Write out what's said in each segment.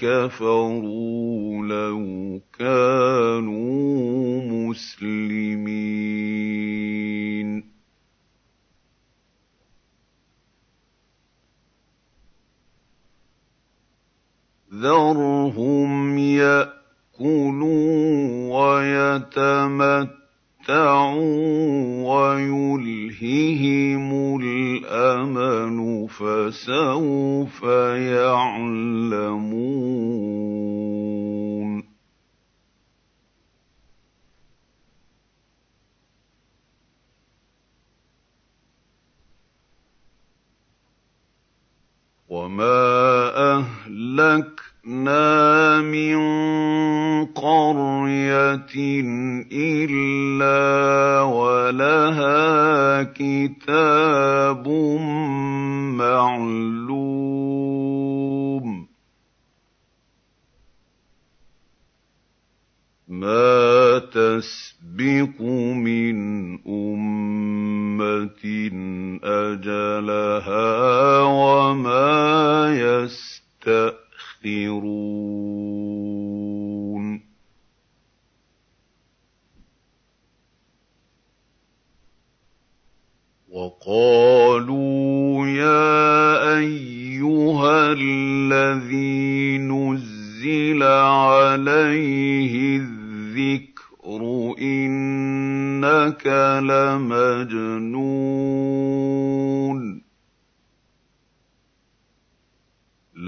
كفروا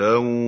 لو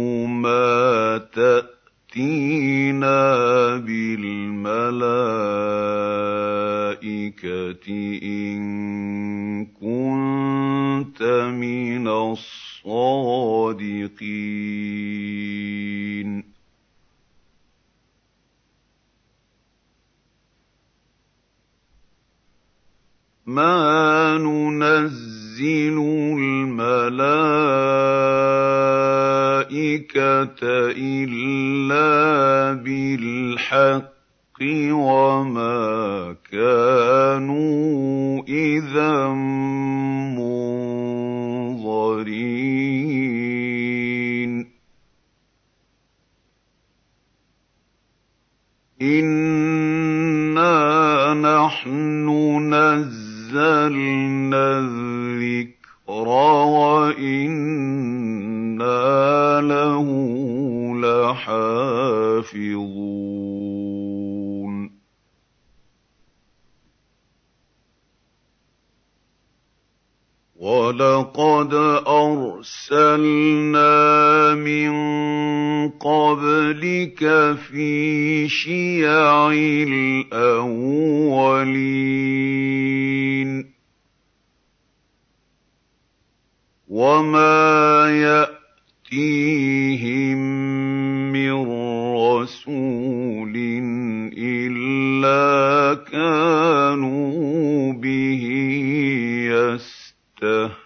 ولقد أرسلنا من قبلك في شيع الأولين وما يأتيهم من رسول إلا كانوا به يستهزئون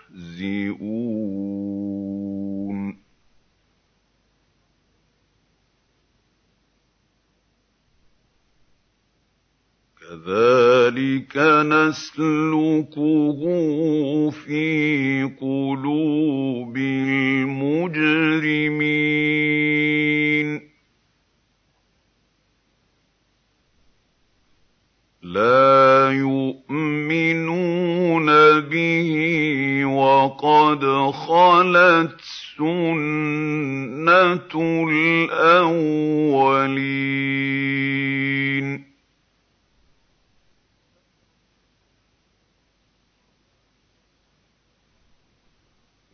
نسلكه في قلوب المجرمين. لا يؤمنون به وقد خلت سنة الأولين.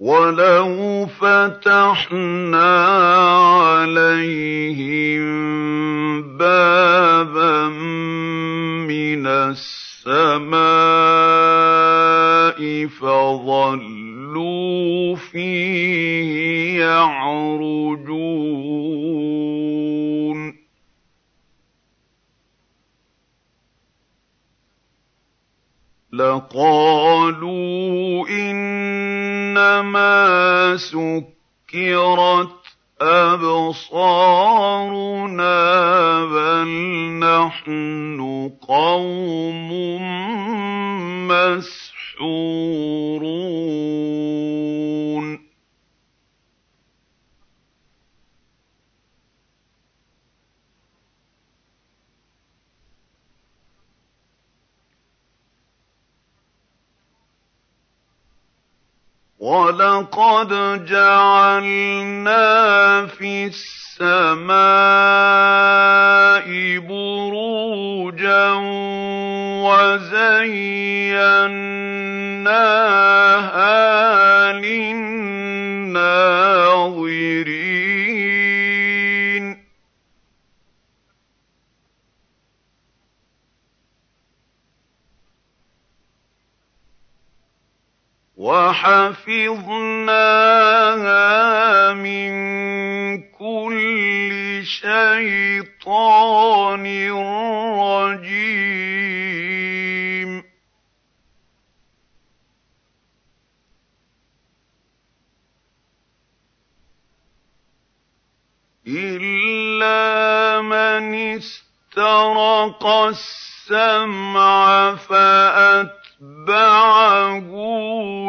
وَلَوْ فَتَحْنَا عَلَيْهِم بَابًا مِّنَ السَّمَاءِ فَظَلُّوا فِيهِ يَعْرُجُونَ لَقَالُوا إِنَّمَا سُكِّرَتْ أَبْصَارُنَا بَلْ نَحْنُ قَوْمٌ مَّسْحُورُونَ. وَلَقَدْ جَعَلْنَا فِي السَّمَاءِ بُرُوجًا وَزَيَّنَّاهَا لِلنَّاظِرِينَ وَحَفِظْنَاهَا مِن كُلِّ شَيْطَانٍ رَّجِيمٍ. إِلَّا مَنِ اسْتَرَقَ السَّمْعَ فَأَتْبَعَهُ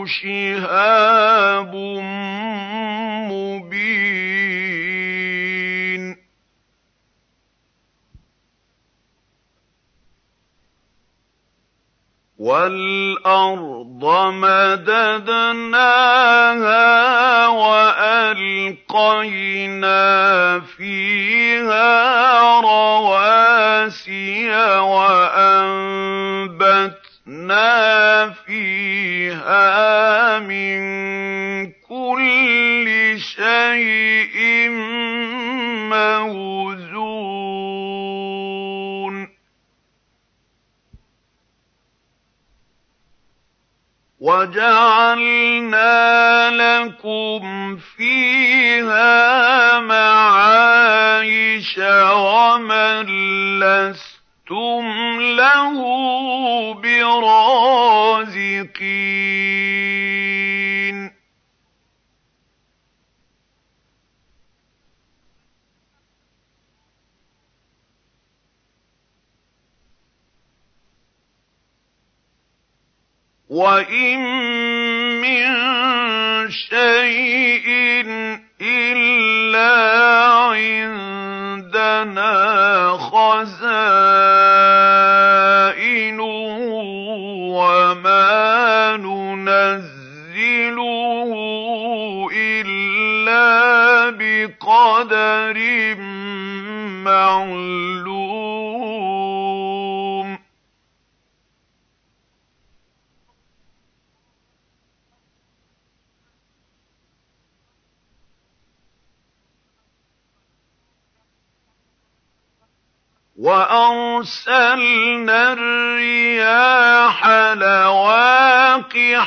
شِهَابٌ مُّبِينٌ وَالْأَرْضَ مَدَدْنَاهَا وَأَلْقَيْنَا فِيهَا رَوَاسِيَ وَأَنبَتْنَا فِيهَا مِن كُلِّ شَيْءٍ مَّوْزُونٍ وَجَعَلْنَا لَكُمْ فِيهَا مَعَايِشَ وَمَن لَّسْتُمْ لَهُ بِرَازِقِينَ. وَإِن مِّن شَيْءٍ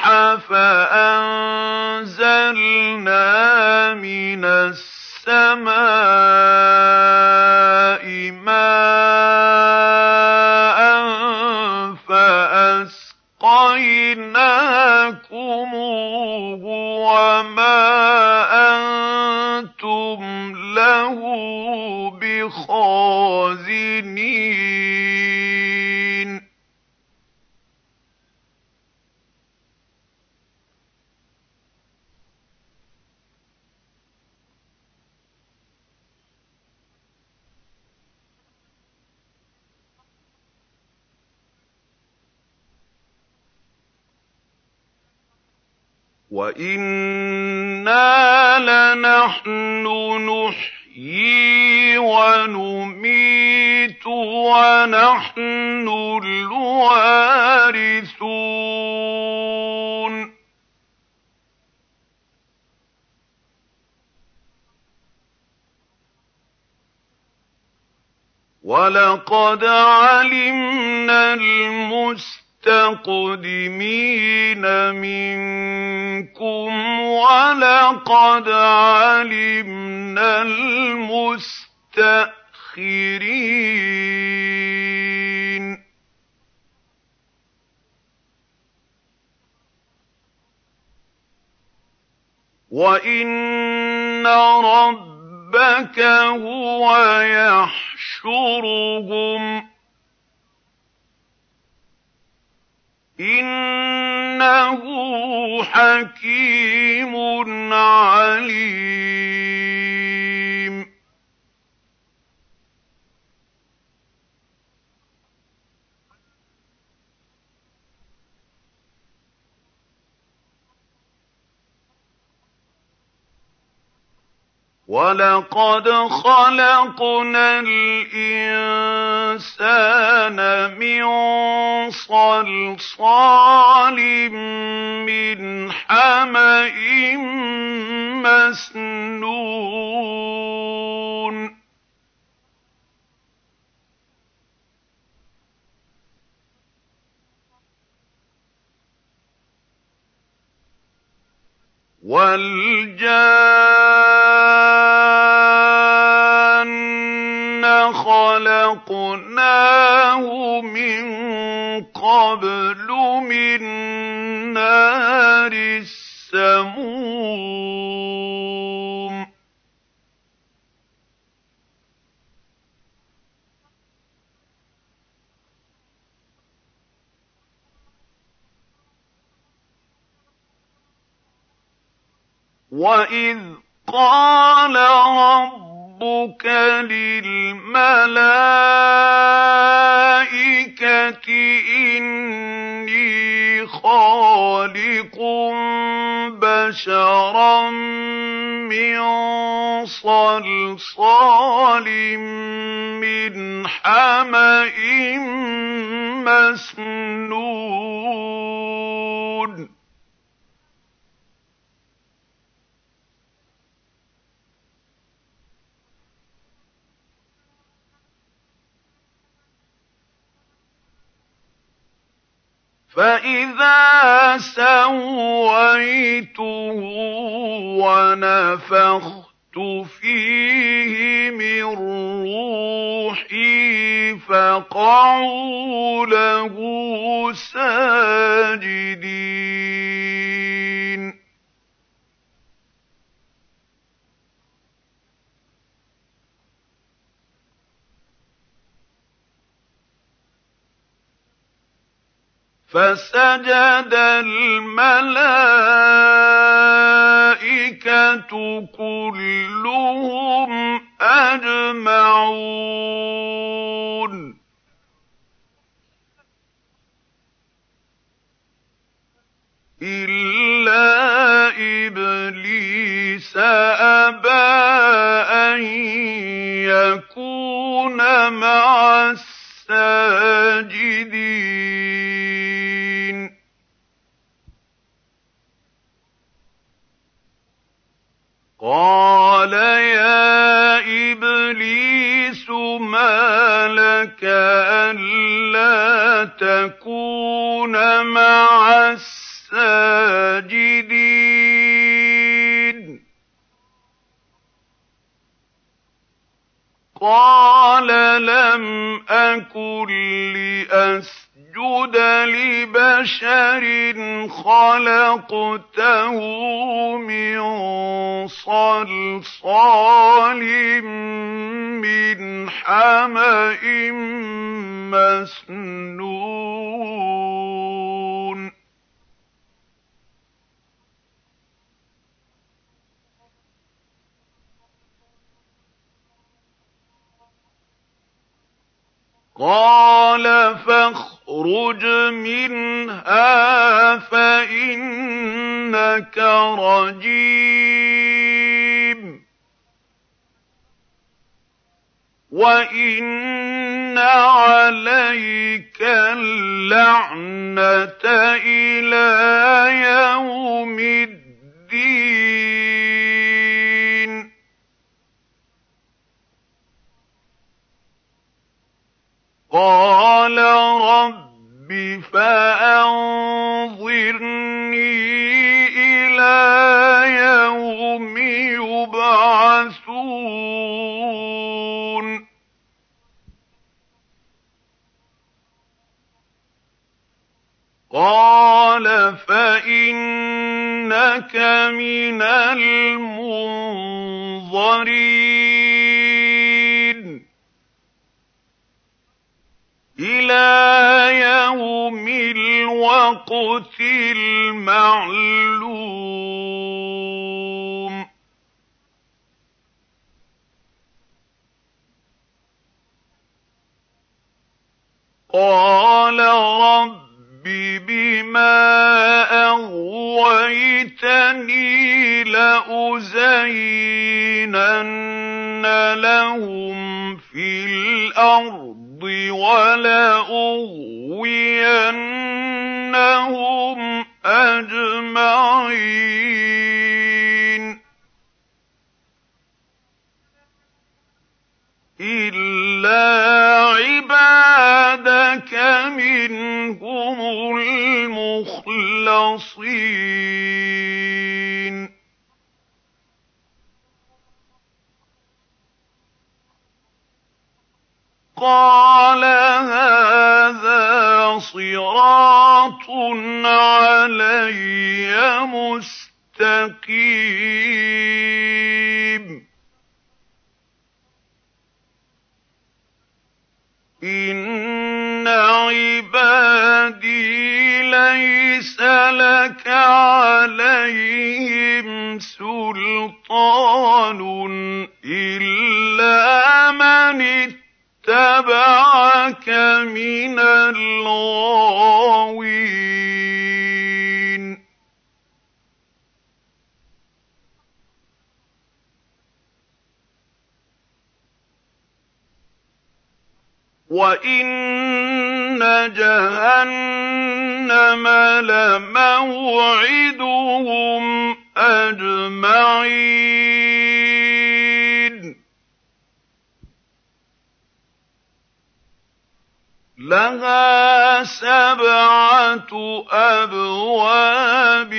لَوَاقِحَ فَأَنزَلْنَا مِنَ السَّمَاءِ وَإِنَّا لَنَحْنُ نُحْيِي وَنُمِيتُ وَنَحْنُ الْوَارِثُونَ وَلَقَدْ عَلِمْنَا الْمُسْتَقْدِمِينَ المستقدمين منكم ولقد علمنا المستأخرين. وإن ربك هو يحشرهم إِنَّهُ حَكِيمٌ عَلِيمٌ. وَلَقَدْ خَلَقْنَا الْإِنسَانَ مِن صَلْصَالٍ مِّنْ حَمَإٍ مَّسْنُونٍ وَالْجَانَّ خَلَقْنَاهُ مِن قَبْلُ مِن وَإِذْ قَالَ رَبُّكَ لِلْمَلَائِكَةِ إِنِّي خَالِقٌ بَشَرًا مِّن صَلْصَالٍ مِّنْ حَمَإٍ مَّسْنُونٍ فَإِذَا سَوَّيْتُهُ وَنَفَخْتُ فِيهِ مِن رُّوحِي فَقَعُوا لَهُ سَاجِدِينَ فَسَجَدَ الْمَلَائِكَةُ كُلُّهُمْ أَجْمَعُونَ. إِلَّا إِبْلِيسَ أَبَىٰ أَن يَكُونَ مَعَ السَّاجِدِينَ. قَالَ يَا إِبْلِيسُ مَا لَكَ أَلَّا تَكُونَ مَعَ السَّاجِدِينَ قَالَ لَمْ أَكُن لِّأَسْجُدَ لِبَشَرٍ خَلَقْتَهُ مِن صَلْصَالٍ مِّنْ حَمَإٍ مَّسْنُونٍ قَالَ فَاخْرُجْ مِنْهَا فَإِنَّكَ رَجِيمٌ. وَإِنَّ عَلَيْكَ اللَّعْنَةَ إِلَىٰ يَوْمِ الدِّينِ. قَالَ رَبِّ فَأَنظِرْنِي إِلَىٰ يَوْمِ يُبْعَثُونَ. قَالَ فَإِنَّكَ مِنَ الْمُنظَرِينَ. إِلَىٰ يَوْمِ الْوَقْتِ الْمَعْلُومِ. قَالَ رَبِّ بِمَا أَغْوَيْتَنِي لَأُزَيِّنَنَّ لَهُمْ فِي الْأَرْضِ. وَلَأُغْوِيَنَّهُمْ أَجْمَعِينَ. إِلَّا عِبَادَكَ مِنْهُمُ الْمُخْلَصِينَ. لَمَوْعِدُهُمْ أَجْمَعِينَ لَهَا سَبْعَةُ أَبْوَابٍ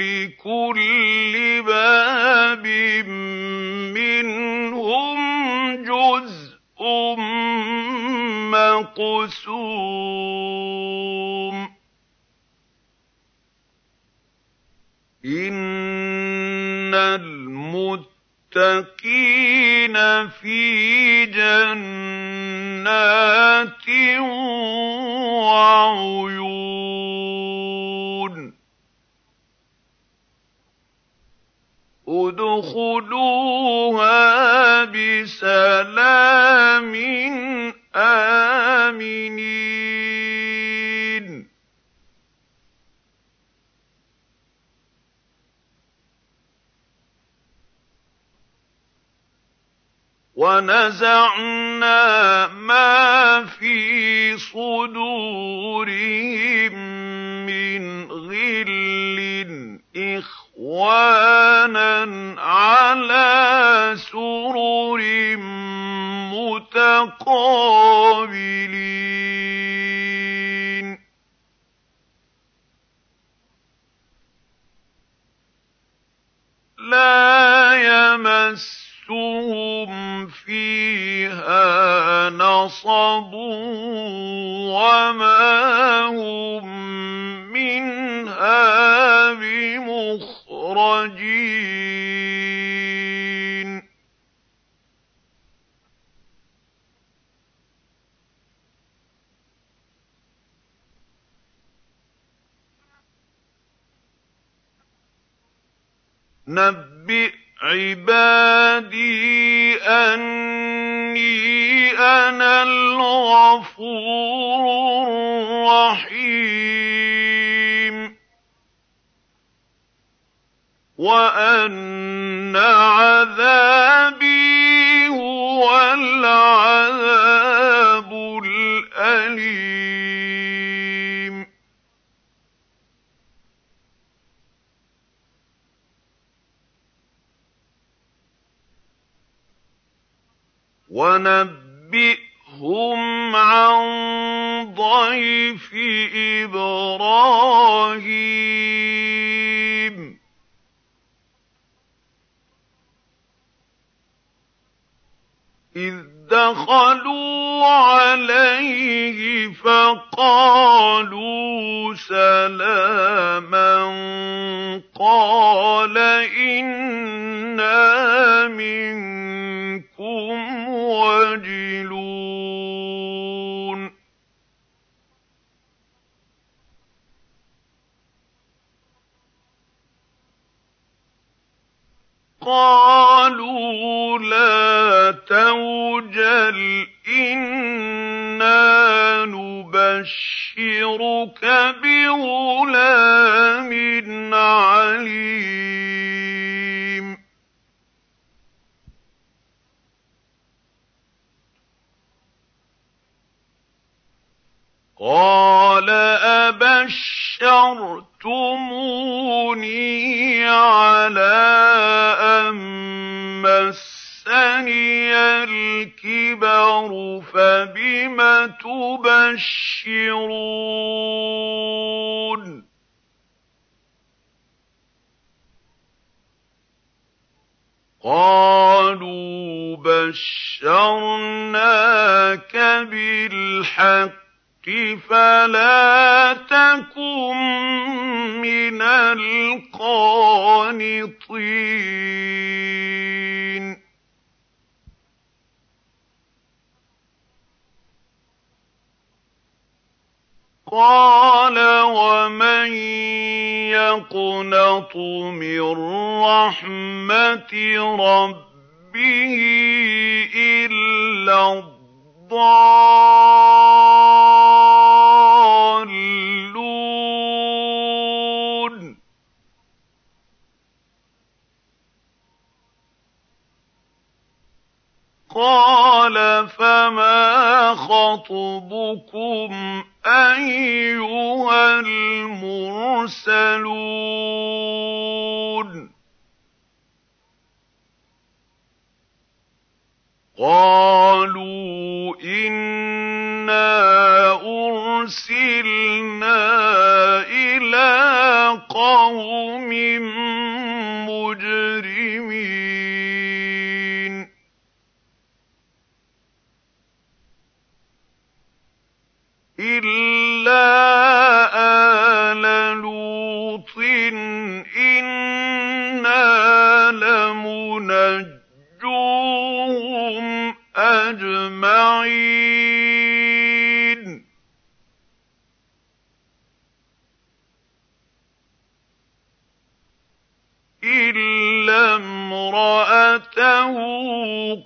لِّكُلِّ بَابٍ مِّنْهُمْ جُزْءٌ مَّقْسُومٌ الْمُتَّقِينَ فِي جَنَّاتٍ وَعُيُونٍ. ادْخُلُوهَا بِسَلَامٍ آمِنِينَ. وَنَزَعْنَا مَا فِي صُدُورِهِم مِّنْ غِلٍّ إِخْوَانًا عَلَىٰ سُرُرٍ مُّتَقَابِلِينَ وَأَنَّ عَذَابِي هُوَ الْعَذَابُ الْأَلِيمُ وَنَبِّئْهُمْ عَن ضَيْفِ إِبْرَاهِيمَ إِذْ دَخَلُوا عَلَيْهِ فَقَالُوا سَلَامًا قَالَ إِنَّا مِنكُمْ وَجِلُونَ. قَالُوا لَا تَوْجَلْ إِنَّا نُبَشِّرُكَ بِغُلَامٍ عَلِيمٍ قَالَ أَبَشَّرْتُمُونِي عَلَىٰ أَن مَّسَّنِيَ الْكِبَرُ فَبِمَ تُبَشِّرُونَ قَالُوا بَشَّرْنَاكَ بِالْحَقِّ فَلَا تَكُن مِّنَ الْقَانِطِينَ. قَالَ وَمَن يَقْنَطُ مِن رَّحْمَةِ رَبِّهِ إِلَّا الضَّالُّونَ إِلَّا امْرَأَتَهُ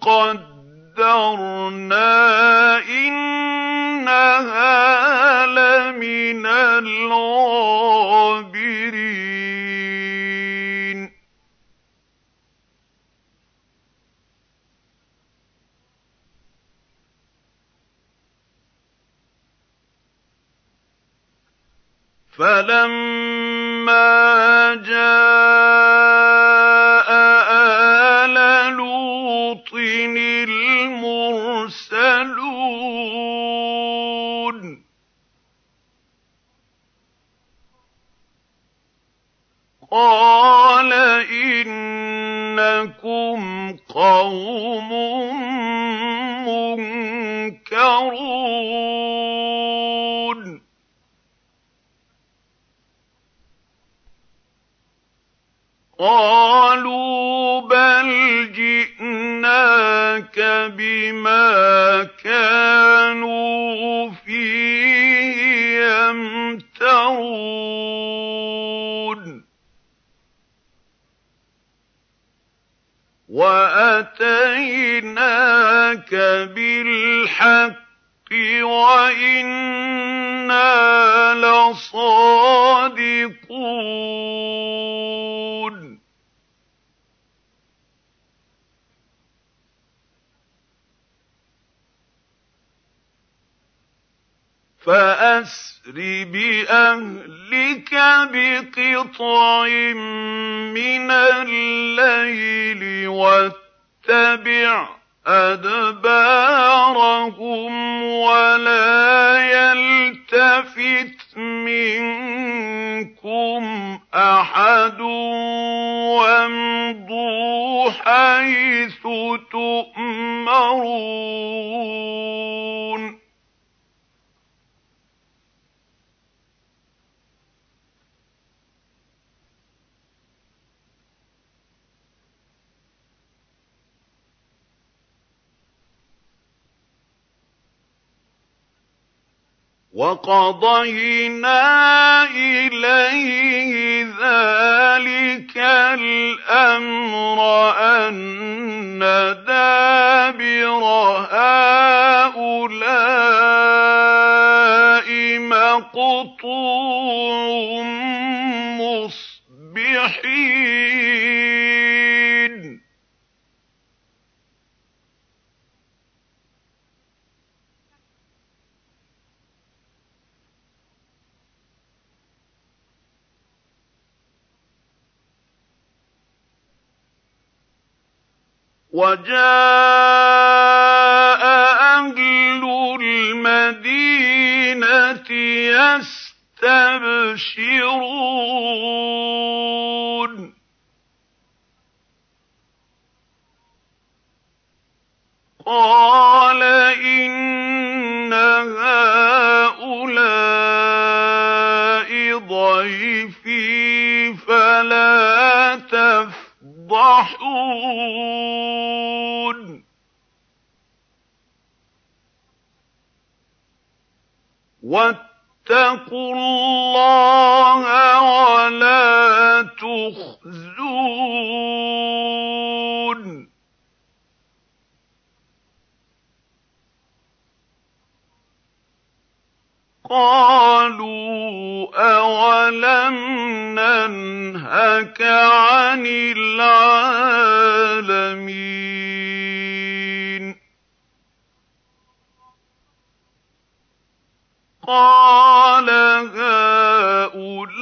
قَدَّرْنَا ۙ إِنَّهَا لَمِنَ الْغَابِرِينَ فَلَمَّا جَاءَ آلَ لُوطٍ الْمُرْسَلُونَ. قَالَ إِنَّكُمْ قَوْمٌ قَالُوا بَلْ جِئْنَاكَ بِمَا كَانُوا فِيهِ يَمْتَرُونَ. وَأَتَيْنَاكَ بِالْحَقِّ وَإِنَّا فَأَسْرِ بِأَهْلِكَ بِقِطْعٍ مِّنَ اللَّيْلِ وَاتَّبِعْ أَدْبَارَهُمْ وَلَا يَلْتَفِتْ مِنكُمْ أَحَدٌ وَامْضُوا حَيْثُ تُؤْمَرُونَ وَقَضَيْنَا إِلَيْهِ ذَٰلِكَ الْأَمْرَ أَنَّ دَابِرَ هَٰؤُلَاءِ مَقْطُوعٌ مُّصْبِحِينَ. وَجَاءَ أَهْلُ الْمَدِينَةِ يَسْتَبْشِرُونَ. قَالَ إِنَّ هَٰؤُلَاءِ ضَيْفِي فَلَا تَفْضَحُونِ وَاتَّقُوا اللَّهَ وَلَا تُخْزُونِ. قَالُوا أَوَلَمْ نَنْهَكَ عَنِ الْعَالَمِينَ قَالَ هَٰؤُلَاءِ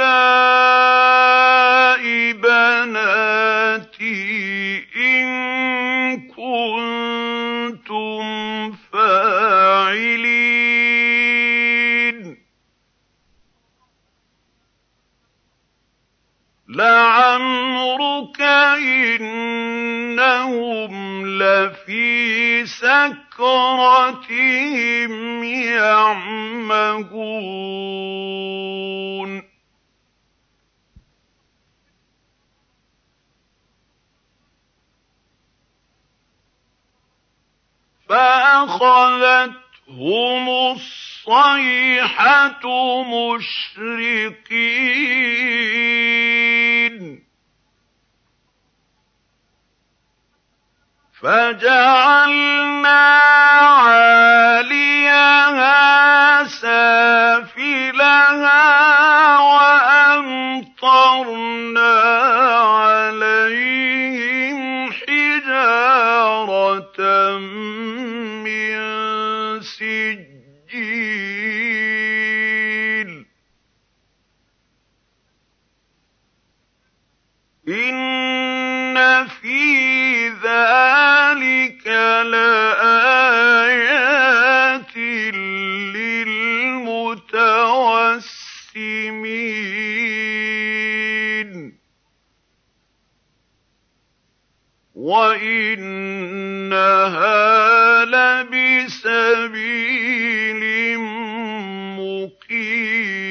بَنَاتِي إِن كُنتُمْ لَعَمْرُكَ إِنَّهُمْ لَفِي سَكْرَتِهِمْ يَعْمَهُونَ. فَأَخَذَتْهُمُ الصَّيْحَةُ مُشْرِقِينَ. فَجَعَلْنَا عَالِيَهَا سَافِلَهَا وَأَمْطَرْنَا عَلَيْهِمْ وَإِنَّهَا لَبِسَبِيلٍ مُّقِيمٍ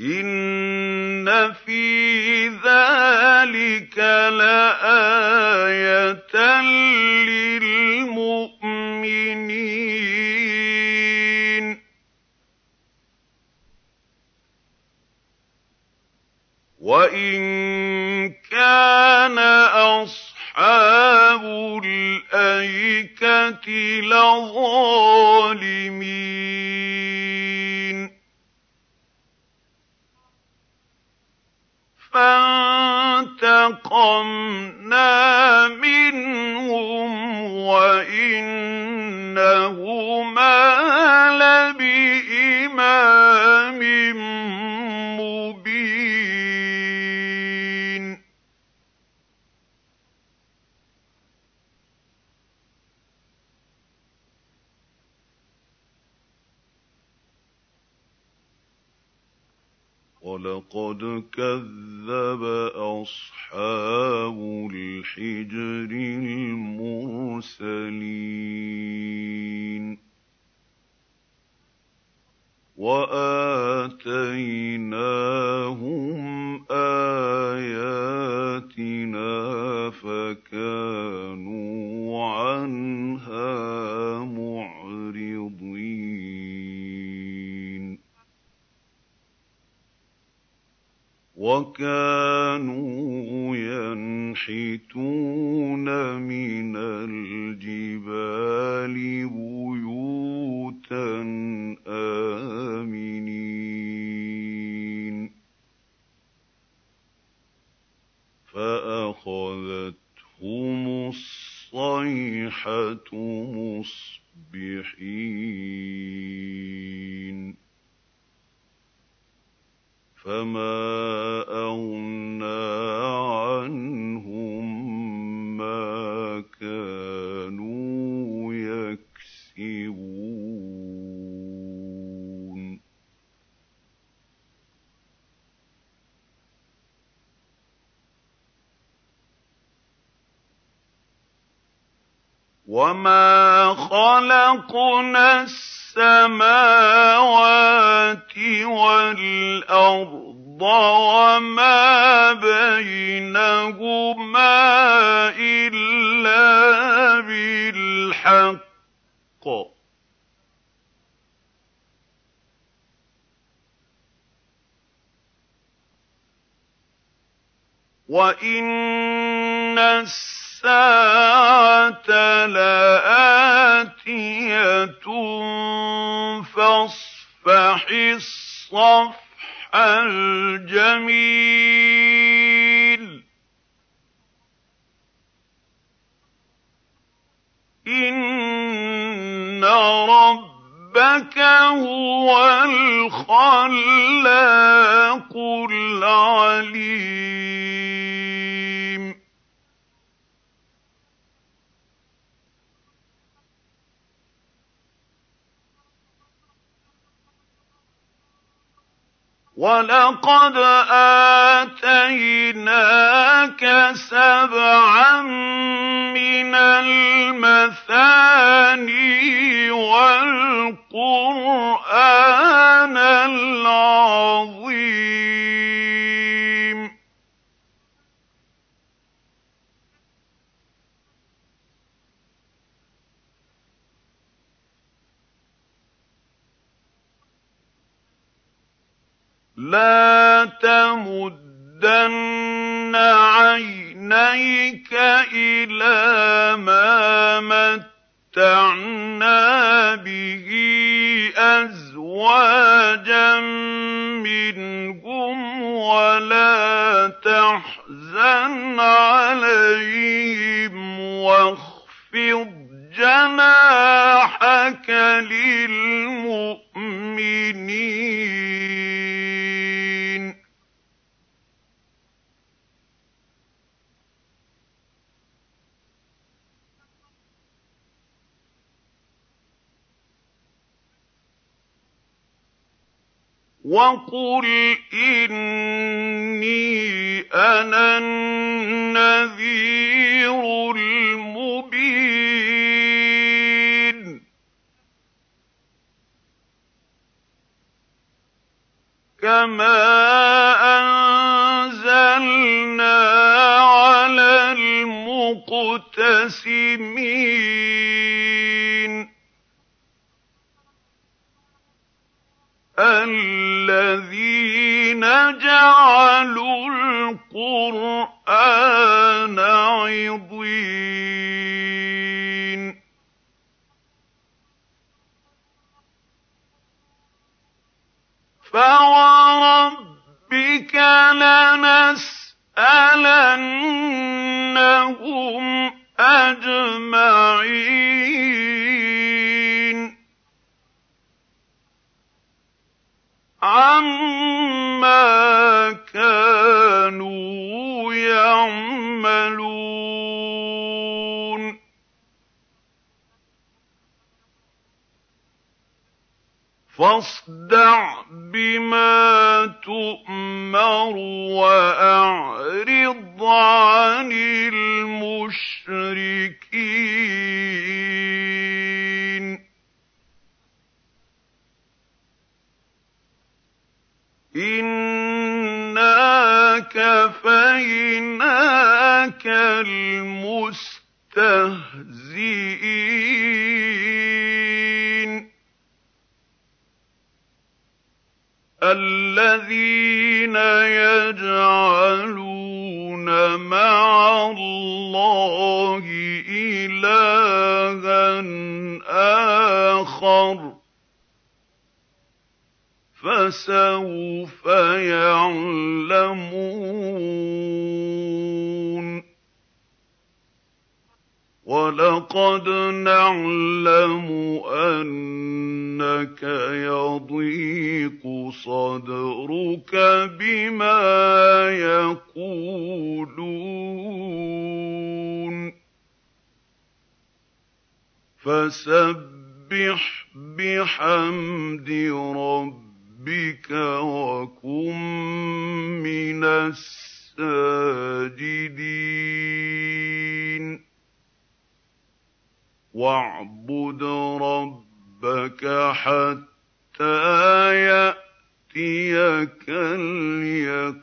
إِنَّ فِي ذَٰلِكَ لَآيَةً لِّلْمُؤْمِنِينَ. وَإِن كَانَ أَصْحَابُ الْأَيْكَةِ لَظَالِمِينَ. فَانتَقَمْنَا مِنْهُمْ وَإِنَّهُمَا وَلَقَدْ كَذَّبَ أَصْحَابُ الْحِجْرِ الْمُرْسَلِينَ. وَآتَيْنَاهُمْ آيَاتِنَا فَكَانُوا عَنْهَا مُعْرِضِينَ. وَكَانُوا يَنْحِتُونَ مِنَ الْجِبَالِ بُيُوتًا آمِنِينَ. فَأَخَذَتْهُمُ الصَّيْحَةُ مُصْبِحِينَ. فَمَا أَغْنَىٰ عَنْهُم مَّا كَانُوا يَكْسِبُونَ وَمَا خَلَقْنَا السَّمَاوَاتِ وَالْأَرْضَ وَمَا بَيْنَهُمَا إِلَّا بِالْحَقِّ ۗ. وَإِنَّ السَّاعَةَ لَآتِيَةٌ فَاصْفَحِ الصَّفْحَ الْجَمِيلَ. إِنَّ رَبَّكَ هُوَ الْخَلَّاقُ الْعَلِيمُ. وَلَقَدْ آتَيْنَاكَ سَبْعًا مِّنَ الْمَثَانِي وَالْقُرْآنَ الْعَظِيمَ. لَا تَمُدَّنَّ عَيْنَيْكَ إِلَىٰ مَا مَتَّعْنَا بِهِ أَزْوَاجًا مِّنْهُمْ وَلَا تَحْزَنْ عَلَيْهِمْ وَاخْفِضْ جَنَاحَكَ لِلْمُؤْمِنِينَ وَقُلْ إِنِّي أَنَا النَّذِيرُ الْمُبِينُ كَمَا أَنزَلْنَا عَلَى الْمُقْتَسِمِينَ الَّذِينَ جَعَلُوا الْقُرْآنَ عِضِينَ. فَوَرَبِّكَ لَنَسْأَلَنَّهُمْ أَجْمَعِينَ أَجْمَعِينَ عَمَّا كَانُوا يَعْمَلُونَ فَاصْدَعْ بِمَا تُؤْمَرُ وَأَعْرِضْ عَنِ الْمُشْرِكِينَ إِنَّا كَفَيْنَاكَ الْمُسْتَهْزِئِينَ الَّذِينَ يَجْعَلُونَ مَعَ اللَّهِ إِلَٰهًا آخَرَ ۚ فَسَوْفَ يَعْلَمُونَ. وَلَقَدْ نَعْلَمُ أَنَّكَ يَضِيقُ صَدْرُكَ بِمَا يَقُولُونَ. فَسَبِّحْ بِحَمْدِ رَبِّكَ وَكُن مِّنَ السَّاجِدِينَ. وَاعْبُدْ رَبَّكَ حَتَّىٰ يَأْتِيَكَ الْيَقِينُ.